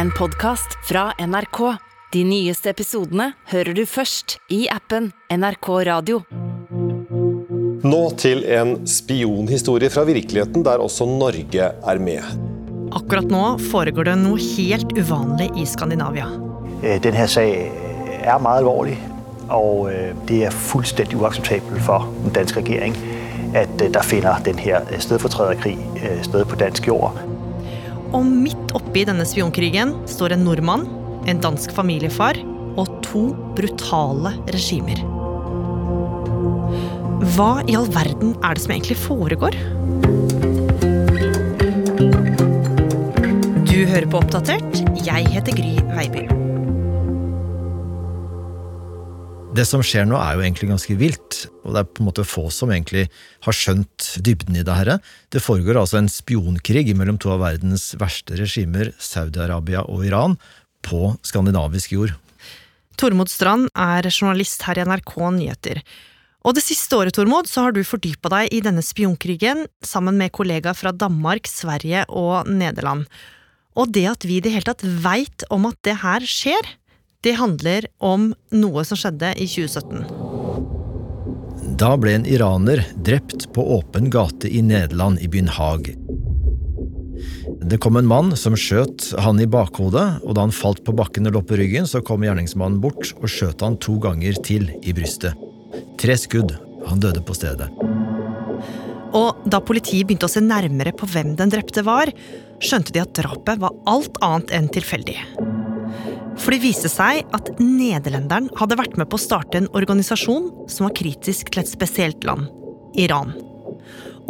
en podkast fra NRK. De nyeste episodene hører du først i appen NRK Radio. Nå til en spionhistorie fra virkeligheten der også Norge er med. Akkurat nå foregår det noe helt uvanlig i Skandinavia. Denne saken her sag er meget alvorlig, og øh, det er fullstendig uakseptabelt for den danske regering, at øh, der finner den her øh, stedfortræderkrig øh, sted på dansk jord. Og midt oppi denne spionkrigen står en nordmann, en dansk familiefar og to brutale regimer. Hva i all verden er det som egentlig foregår? Du hører på Oppdatert. Jeg heter Gry Veiby. Det som skjer nå, er jo egentlig ganske vilt, og det er på en måte få som egentlig har skjønt dybden i det her. Det foregår altså en spionkrig mellom to av verdens verste regimer, Saudi-Arabia og Iran, på skandinavisk jord. Tormod Strand er journalist her i NRK Nyheter. Og det siste året Tormod, så har du fordypa deg i denne spionkrigen sammen med kollegaer fra Danmark, Sverige og Nederland. Og det at vi i det hele tatt veit om at det her skjer, det handler om noe som skjedde i 2017. Da ble en iraner drept på åpen gate i Nederland, i byen Haag. Det kom en mann som skjøt han i bakhodet, og da han falt på bakken og lå på ryggen, så kom gjerningsmannen bort og skjøt han to ganger til i brystet. Tre skudd. Han døde på stedet. Og da politiet begynte å se nærmere på hvem den drepte var, skjønte de at drapet var alt annet enn tilfeldig. For det viste seg at nederlenderen hadde vært med på å starte en organisasjon som var kritisk til et spesielt land Iran.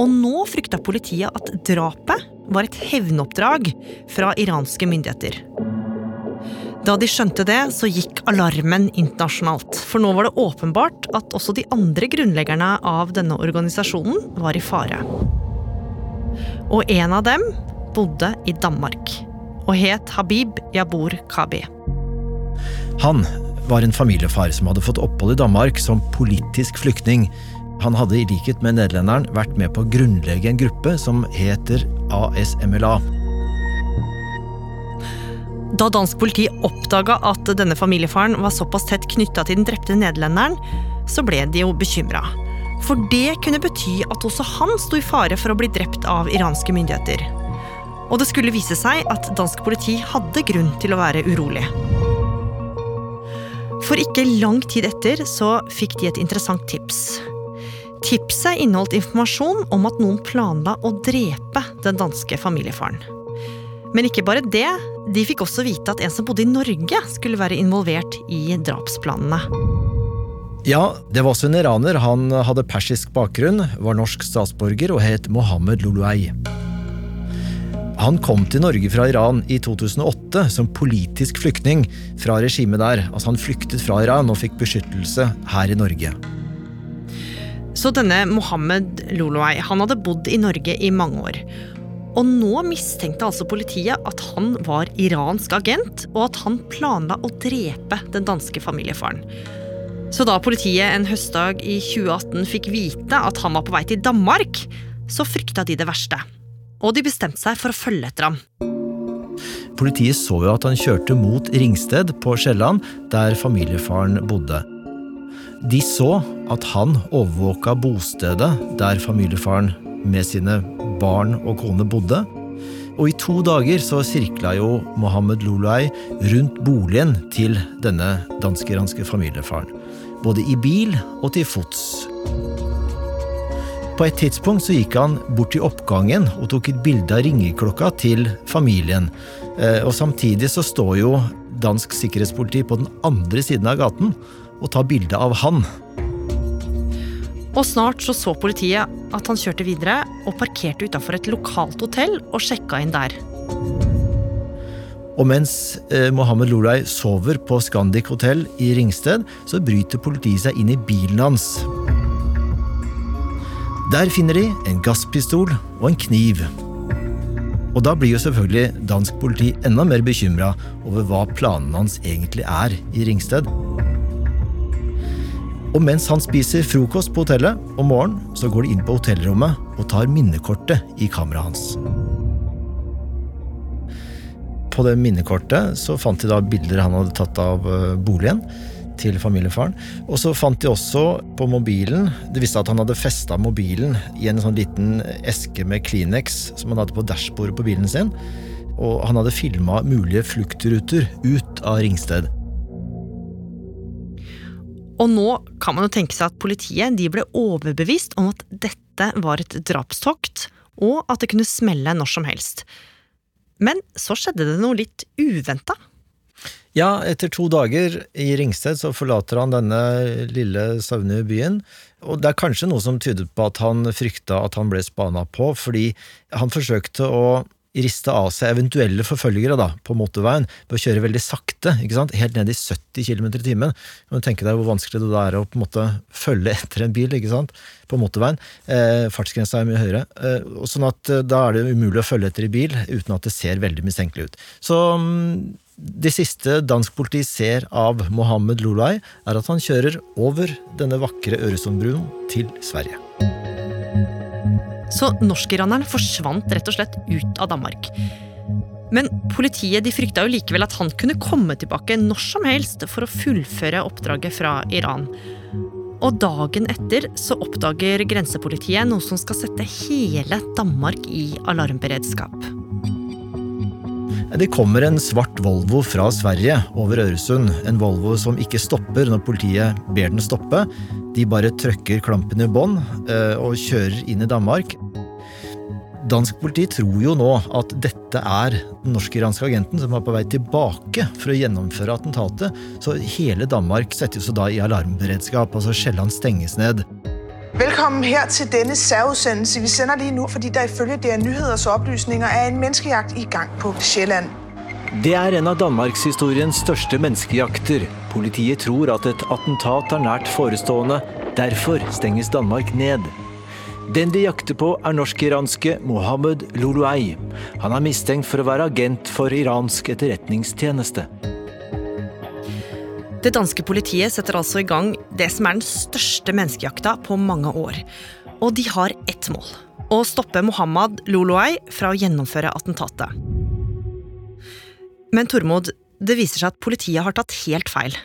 Og nå frykta politiet at drapet var et hevnoppdrag fra iranske myndigheter. Da de skjønte det, så gikk alarmen internasjonalt. For nå var det åpenbart at også de andre grunnleggerne av denne organisasjonen var i fare. Og en av dem bodde i Danmark og het Habib Jabor Kabi. Han var en familiefar som hadde fått opphold i Danmark som politisk flyktning. Han hadde i likhet med nederlenderen vært med på å grunnlegge en gruppe som heter ASMLA. Da dansk politi oppdaga at denne familiefaren var såpass tett knytta til den drepte nederlenderen, så ble de jo bekymra. For det kunne bety at også han sto i fare for å bli drept av iranske myndigheter. Og det skulle vise seg at dansk politi hadde grunn til å være urolig. For ikke lang tid etter så fikk de et interessant tips. Tipset inneholdt informasjon om at noen planla å drepe den danske familiefaren. Men ikke bare det, de fikk også vite at en som bodde i Norge, skulle være involvert i drapsplanene. Ja, det var også en iraner. Han hadde persisk bakgrunn, var norsk statsborger og het Mohammed Luluei. Han kom til Norge fra Iran i 2008 som politisk flyktning fra regimet der. Altså Han flyktet fra Iran og fikk beskyttelse her i Norge. Så denne Mohammed Luluei han hadde bodd i Norge i mange år. Og nå mistenkte altså politiet at han var iransk agent, og at han planla å drepe den danske familiefaren. Så da politiet en høstdag i 2018 fikk vite at han var på vei til Danmark, så frykta de det verste. Og de bestemte seg for å følge etter ham. Politiet så jo at han kjørte mot Ringsted på Sjælland, der familiefaren bodde. De så at han overvåka bostedet der familiefaren med sine barn og kone bodde. Og i to dager så sirkla jo Mohammed Lulai rundt boligen til denne danske-iranske familiefaren. Både i bil og til fots. På et tidspunkt så gikk han bort til oppgangen og tok et bilde av ringeklokka til familien. Eh, Og samtidig så står jo dansk sikkerhetspoliti på den andre siden av gaten og tar bilde av han. Og snart så, så politiet at han kjørte videre og parkerte utafor et lokalt hotell og sjekka inn der. Og mens eh, Mohammed Lulay sover på Scandic hotell i Ringsted, så bryter politiet seg inn i bilen hans. Der finner de en gasspistol og en kniv. Og da blir jo selvfølgelig dansk politi enda mer bekymra over hva planene hans egentlig er i Ringsted. Og mens han spiser frokost på hotellet om morgenen, så går de inn på hotellrommet og tar minnekortet i kameraet hans. På det minnekortet så fant de da bilder han hadde tatt av eh, boligen til familiefaren. Og så fant de også på mobilen Det viste at han hadde festa mobilen i en sånn liten eske med Kleenex som han hadde på dashbordet på bilen sin. Og han hadde filma mulige fluktruter ut av Ringsted. Og nå kan man jo tenke seg at politiet de ble overbevist om at dette var et drapstokt, og at det kunne smelle når som helst. Men så skjedde det noe litt uventa. Ja, etter to dager i Ringsted så forlater han denne lille søvnige byen. Og det er kanskje noe som tydet på at han frykta at han ble spana på, fordi han forsøkte å riste av seg eventuelle forfølgere da, på motorveien ved å kjøre veldig sakte, ikke sant? helt ned i 70 km i timen. Du kan tenke deg hvor vanskelig det er å på en måte følge etter en bil ikke sant? på motorveien. Eh, fartsgrensa er mye høyere. Eh, sånn at eh, Da er det umulig å følge etter i bil uten at det ser veldig mistenkelig ut. Så mm, det siste dansk politi ser av Mohammed Lulai, er at han kjører over denne vakre Øresundbrua til Sverige. Så norskiraneren forsvant rett og slett ut av Danmark. Men politiet de frykta jo likevel at han kunne komme tilbake når som helst for å fullføre oppdraget fra Iran. Og dagen etter så oppdager grensepolitiet noe som skal sette hele Danmark i alarmberedskap. Det kommer en svart Volvo fra Sverige over Øresund. En Volvo som ikke stopper når politiet ber den stoppe. De bare trøkker klampen i bånn eh, og kjører inn i Danmark. Dansk politi tror jo nå at dette er den norsk-iranske agenten som er på vei tilbake for å gjennomføre attentatet, så hele Danmark settes jo da i alarmberedskap. altså Sjælland stenges ned. Velkommen her til denne særudsendelse. Vi sender lige nu, fordi der ifølge DR Nyheders oplysninger er en menneskejagt i gang på Sjælland. Det er en av danmarkshistoriens største menneskejakter. Politiet tror at et attentat er nært forestående. Derfor stenges Danmark ned. Den de jakter på, er norsk-iranske Mohammed Loluei. Han er mistenkt for å være agent for iransk etterretningstjeneste. Det danske politiet setter altså i gang det som er den største menneskejakta på mange år. Og de har ett mål. Å stoppe Mohammad Loluei fra å gjennomføre attentatet. Men Tormod, det viser seg at politiet har tatt helt feil.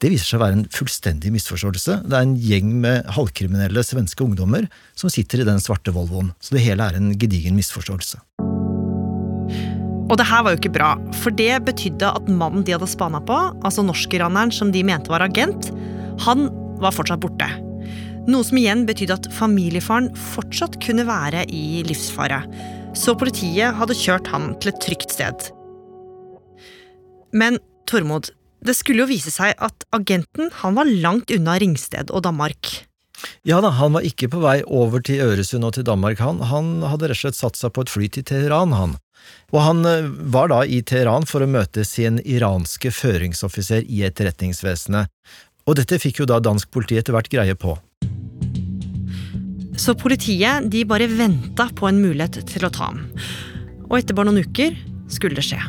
Det viser seg å være en fullstendig misforståelse. Det er en gjeng med halvkriminelle svenske ungdommer som sitter i den svarte Volvoen. Så det hele er en gedigen misforståelse. Og det her var jo ikke bra, for det betydde at mannen de hadde spana på, altså norskiraneren som de mente var agent, han var fortsatt borte. Noe som igjen betydde at familiefaren fortsatt kunne være i livsfare. Så politiet hadde kjørt han til et trygt sted. Men Tormod, det skulle jo vise seg at agenten han var langt unna Ringsted og Danmark. Ja da, han var ikke på vei over til Øresund og til Danmark, han. Han hadde rett og slett satt seg på et fly til Teheran, han. Og han eh, var da i Teheran for å møte sin iranske føringsoffiser i etterretningsvesenet. Og dette fikk jo da dansk politi etter hvert greie på. Så politiet de bare venta på en mulighet til å ta ham. Og etter bare noen uker skulle det skje.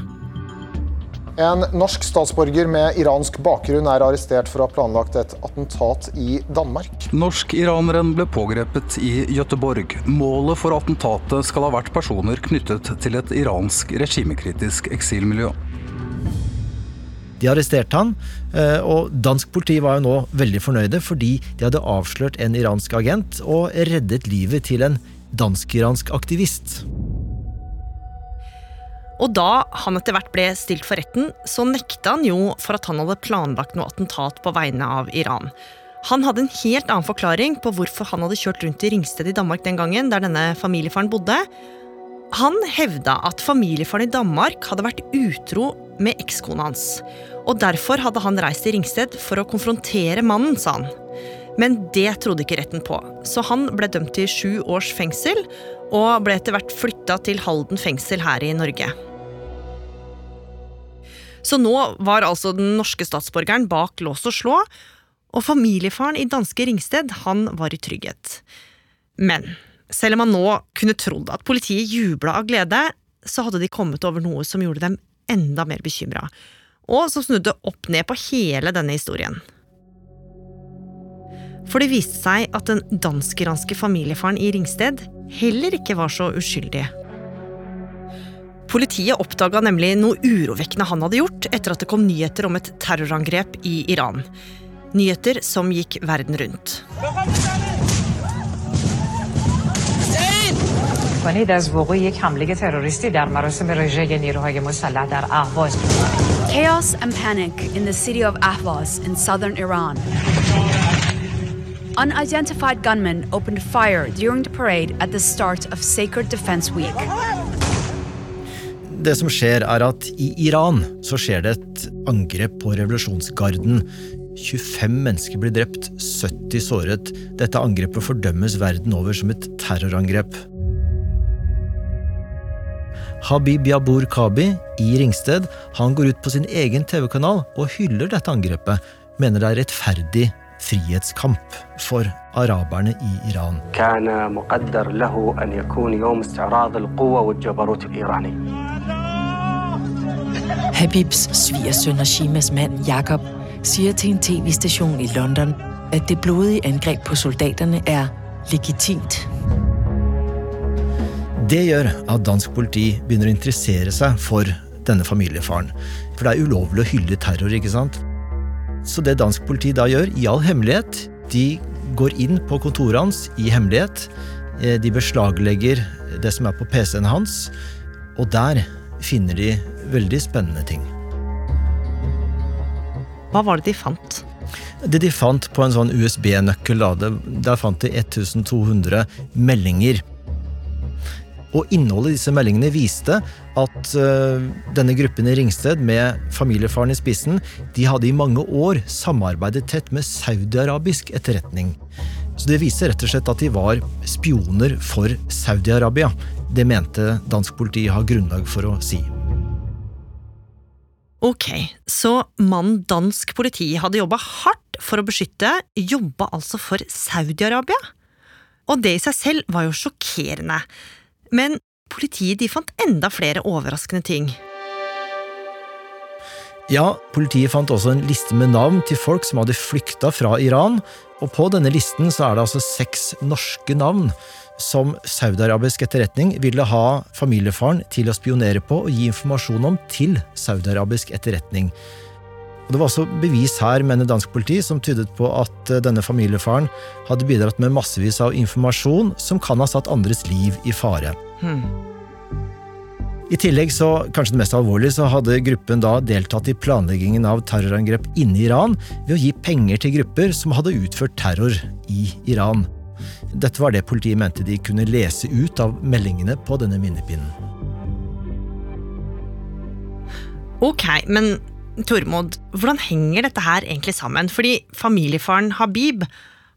En norsk statsborger med iransk bakgrunn er arrestert for å ha planlagt et attentat i Danmark. Norsk-iraneren ble pågrepet i Göteborg. Målet for attentatet skal ha vært personer knyttet til et iransk regimekritisk eksilmiljø. De arresterte han, eh, og dansk politi var jo nå veldig fornøyde fordi de hadde avslørt en iransk agent og reddet livet til en dansk-iransk aktivist. Og da han etter hvert ble stilt for retten, så nekta han jo for at han hadde planlagt noe attentat på vegne av Iran. Han hadde en helt annen forklaring på hvorfor han hadde kjørt rundt i Ringsted i Danmark den gangen, der denne familiefaren bodde. Han hevda at familiefaren i Danmark hadde vært utro med ekskona hans. Og derfor hadde han reist til Ringsted for å konfrontere mannen, sa han. Men det trodde ikke retten på, så han ble dømt til sju års fengsel og ble etter hvert flytta til Halden fengsel her i Norge. Så nå var altså den norske statsborgeren bak lås og slå, og familiefaren i danske Ringsted han var i trygghet. Men selv om man nå kunne trodd at politiet jubla av glede, så hadde de kommet over noe som gjorde dem enda mer bekymra, og som snudde opp ned på hele denne historien. For det viste seg at den dansk-iranske familiefaren i Ringsted heller ikke var så uskyldig. Politiet oppdaga nemlig noe urovekkende han hadde gjort etter at det kom nyheter om et terrorangrep i Iran. Nyheter som gikk verden rundt. کنید از وقوع یک حمله تروریستی در مراسم رژه نیروهای مسلح در اهواز Chaos and panic in the city of Ahvaz in southern Iran. Unidentified gunmen opened fire during the parade at the start of Sacred Defense Week. Det som skjer, er at i Iran så skjer det et angrep på revolusjonsgarden. 25 mennesker blir drept, 70 såret. Dette angrepet fordømmes verden over som et terrorangrep. Habib Yabur Kabi i Ringsted han går ut på sin egen TV-kanal og hyller dette angrepet. Mener det er rettferdig frihetskamp for araberne i Iran. Habibs svigersønn og Shimas mand Jakob sier til en TV-stasjon i London at det blodige angrep på soldatene er legitimt. Det gjør at dansk politi begynner å interessere seg for denne familiefaren. For det er ulovlig å hylle terror, ikke sant? Så det dansk politi da gjør, i all hemmelighet, de går inn på kontoret hans i hemmelighet. Eh, De beslaglegger det som er på PC-en hans, og der finner de veldig spennende ting. Hva var det de fant? Det de fant på en sånn USB-nøkkel, der fant de 1200 meldinger. Og innholdet i disse meldingene viste at øh, denne gruppen i Ringsted, med familiefaren i spissen, de hadde i mange år samarbeidet tett med saudiarabisk etterretning. Så det viser rett og slett at de var spioner for Saudi-Arabia. Det mente dansk politi har grunnlag for å si. Ok, så mannen dansk politi hadde jobba hardt for å beskytte, jobba altså for Saudi-Arabia? Og det i seg selv var jo sjokkerende. Men politiet de fant enda flere overraskende ting. Ja, politiet fant også en liste med navn til folk som hadde flykta fra Iran, og på denne listen så er det altså seks norske navn som saudiarabisk etterretning ville ha familiefaren til å spionere på og gi informasjon om til saudiarabisk etterretning. Og Det var også bevis her, mener dansk politi, som tydet på at eh, denne familiefaren hadde bidratt med massevis av informasjon som kan ha satt andres liv i fare. Hmm. I tillegg, så, kanskje det mest alvorlige, så hadde gruppen da deltatt i planleggingen av terrorangrep inne i Iran ved å gi penger til grupper som hadde utført terror i Iran. Dette var det politiet mente de kunne lese ut av meldingene på denne minnepinnen. Ok, men Tormod, hvordan henger dette her egentlig sammen? Fordi familiefaren Habib,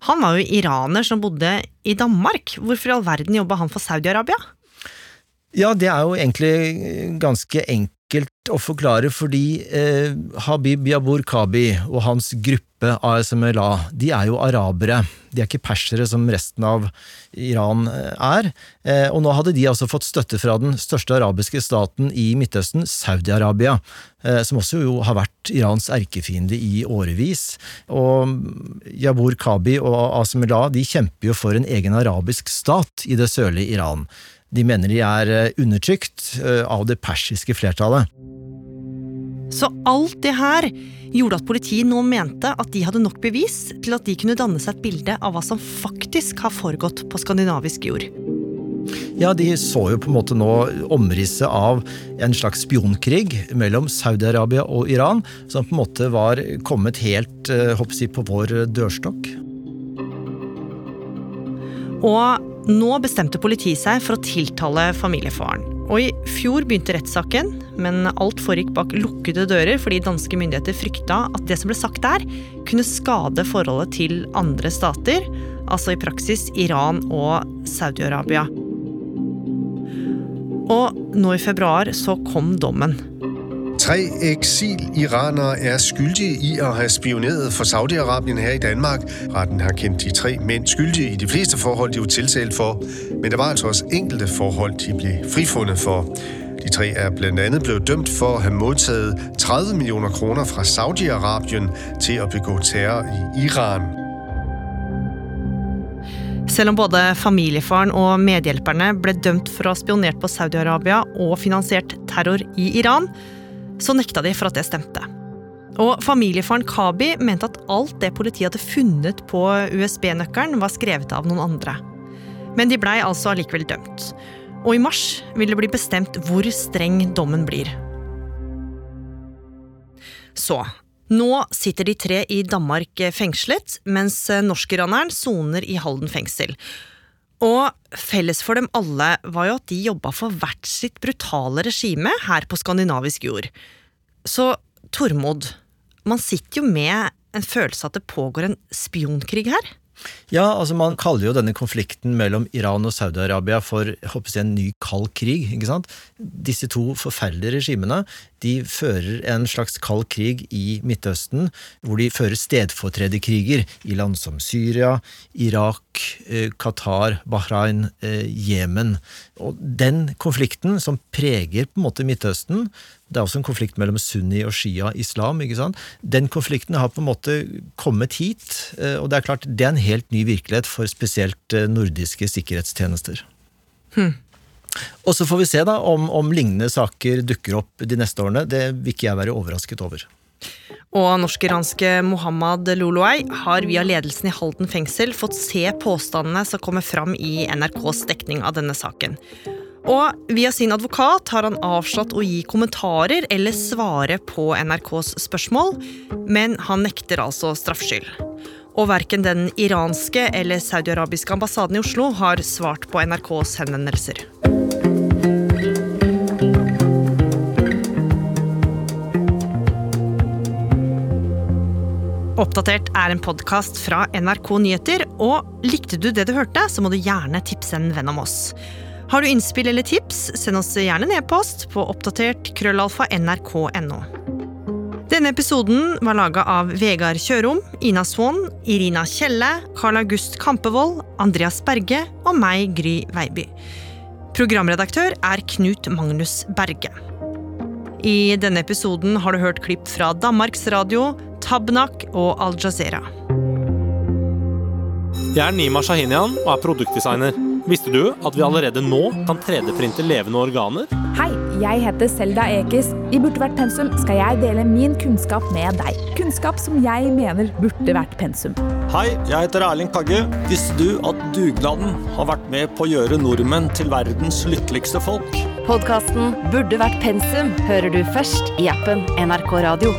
han var jo iraner som bodde i Danmark. Hvorfor i all verden jobba han for Saudi-Arabia? Ja, det er jo egentlig ganske enkelt å forklare, fordi eh, Habib Yabur Kabi og hans gruppe ASMLA, de er jo arabere. De er ikke persere som resten av Iran eh, er. Eh, og nå hadde de altså fått støtte fra den største arabiske staten i Midtøsten, Saudi-Arabia, eh, som også jo har vært Irans erkefiende i årevis. Og Yabur Kabi og ASMLA de kjemper jo for en egen arabisk stat i det sørlige Iran. De mener de er eh, undertrykt eh, av det persiske flertallet. Så alt det her gjorde at politiet nå mente at de hadde nok bevis til at de kunne danne seg et bilde av hva som faktisk har foregått på skandinavisk jord. Ja, de så jo på en måte nå omrisset av en slags spionkrig mellom Saudi-Arabia og Iran, som på en måte var kommet helt hoppsi, håper jeg, på vår dørstokk. Og nå bestemte politiet seg for å tiltale familiefaren. Og i fjor begynte rettssaken, men alt foregikk bak lukkede dører fordi danske myndigheter frykta at det som ble sagt der, kunne skade forholdet til andre stater, altså i praksis Iran og Saudi-Arabia. Og nå i februar så kom dommen. Tre eksil-iranere er skyldige i at have spioneret for Saudi-Arabien her i Danmark. Retten har kendt de tre mænd skyldige i de fleste forhold, de var tiltalt for. Men der var altså også enkelte forhold, de blev frifundet for. De tre er blandt andet blevet dømt for at have modtaget 30 millioner kroner fra Saudi-Arabien til at begå terror i Iran. Selv om både familiefaren og medhjelperne ble dømt for å ha spionert på Saudi-Arabia og finansiert terror i Iran, så nekta de for at det stemte. Og familiefaren Kabi mente at alt det politiet hadde funnet på USB-nøkkelen, var skrevet av noen andre. Men de blei altså allikevel dømt. Og i mars vil det bli bestemt hvor streng dommen blir. Så nå sitter de tre i Danmark fengslet, mens norskiraneren soner i Halden fengsel. Og felles for dem alle var jo at de jobba for hvert sitt brutale regime her på skandinavisk jord. Så Tormod, man sitter jo med en følelse av at det pågår en spionkrig her? Ja, altså Man kaller jo denne konflikten mellom Iran og Saudi-Arabia for jeg håper jeg, en ny kald krig. ikke sant? Disse to forferdelige regimene de fører en slags kald krig i Midtøsten, hvor de fører stedfortrederkriger i land som Syria, Irak, eh, Qatar, Bahrain, eh, Jemen. Og den konflikten som preger på en måte Midtøsten, det er også en konflikt mellom sunni og shia islam. ikke sant? Den konflikten har på en måte kommet hit, eh, og det er klart det er en helt ny virkelighet for spesielt nordiske sikkerhetstjenester. Hmm. Og så får vi se da om, om lignende saker dukker opp de neste årene. Det vil ikke jeg være overrasket over. Og norsk-iranske Mohammad Loloei har via ledelsen i Halden fengsel fått se påstandene som kommer fram i NRKs dekning av denne saken. Og via sin advokat har han avslått å gi kommentarer eller svare på NRKs spørsmål, men han nekter altså straffskyld. Og verken den iranske eller saudiarabiske ambassaden i Oslo har svart på NRKs henvendelser. Oppdatert er en podkast fra NRK Nyheter, og likte du det du hørte, så må du gjerne tipse en venn om oss. Har du innspill eller tips, send oss gjerne en e-post på oppdatert krøllalfa nrk.no. Denne episoden var laga av Vegard Kjørom, Ina Swann, Irina Kjelle, Karl August Kampevold, Andreas Berge og meg, Gry Veiby. Programredaktør er Knut Magnus Berge. I denne episoden har du hørt klipp fra Danmarks Radio, Tabnak og Al Jazeera. Jeg er Nima Shahinian og er produktdesigner. Visste du at vi allerede nå kan 3D-printe levende organer? Hei, jeg heter Selda Ekiz. I Burde vært pensum skal jeg dele min kunnskap med deg. Kunnskap som jeg mener burde vært pensum. Hei, jeg heter Erling Kagge. Visste du at dugnaden har vært med på å gjøre nordmenn til verdens lykkeligste folk? Podkasten Burde vært pensum hører du først i appen NRK Radio.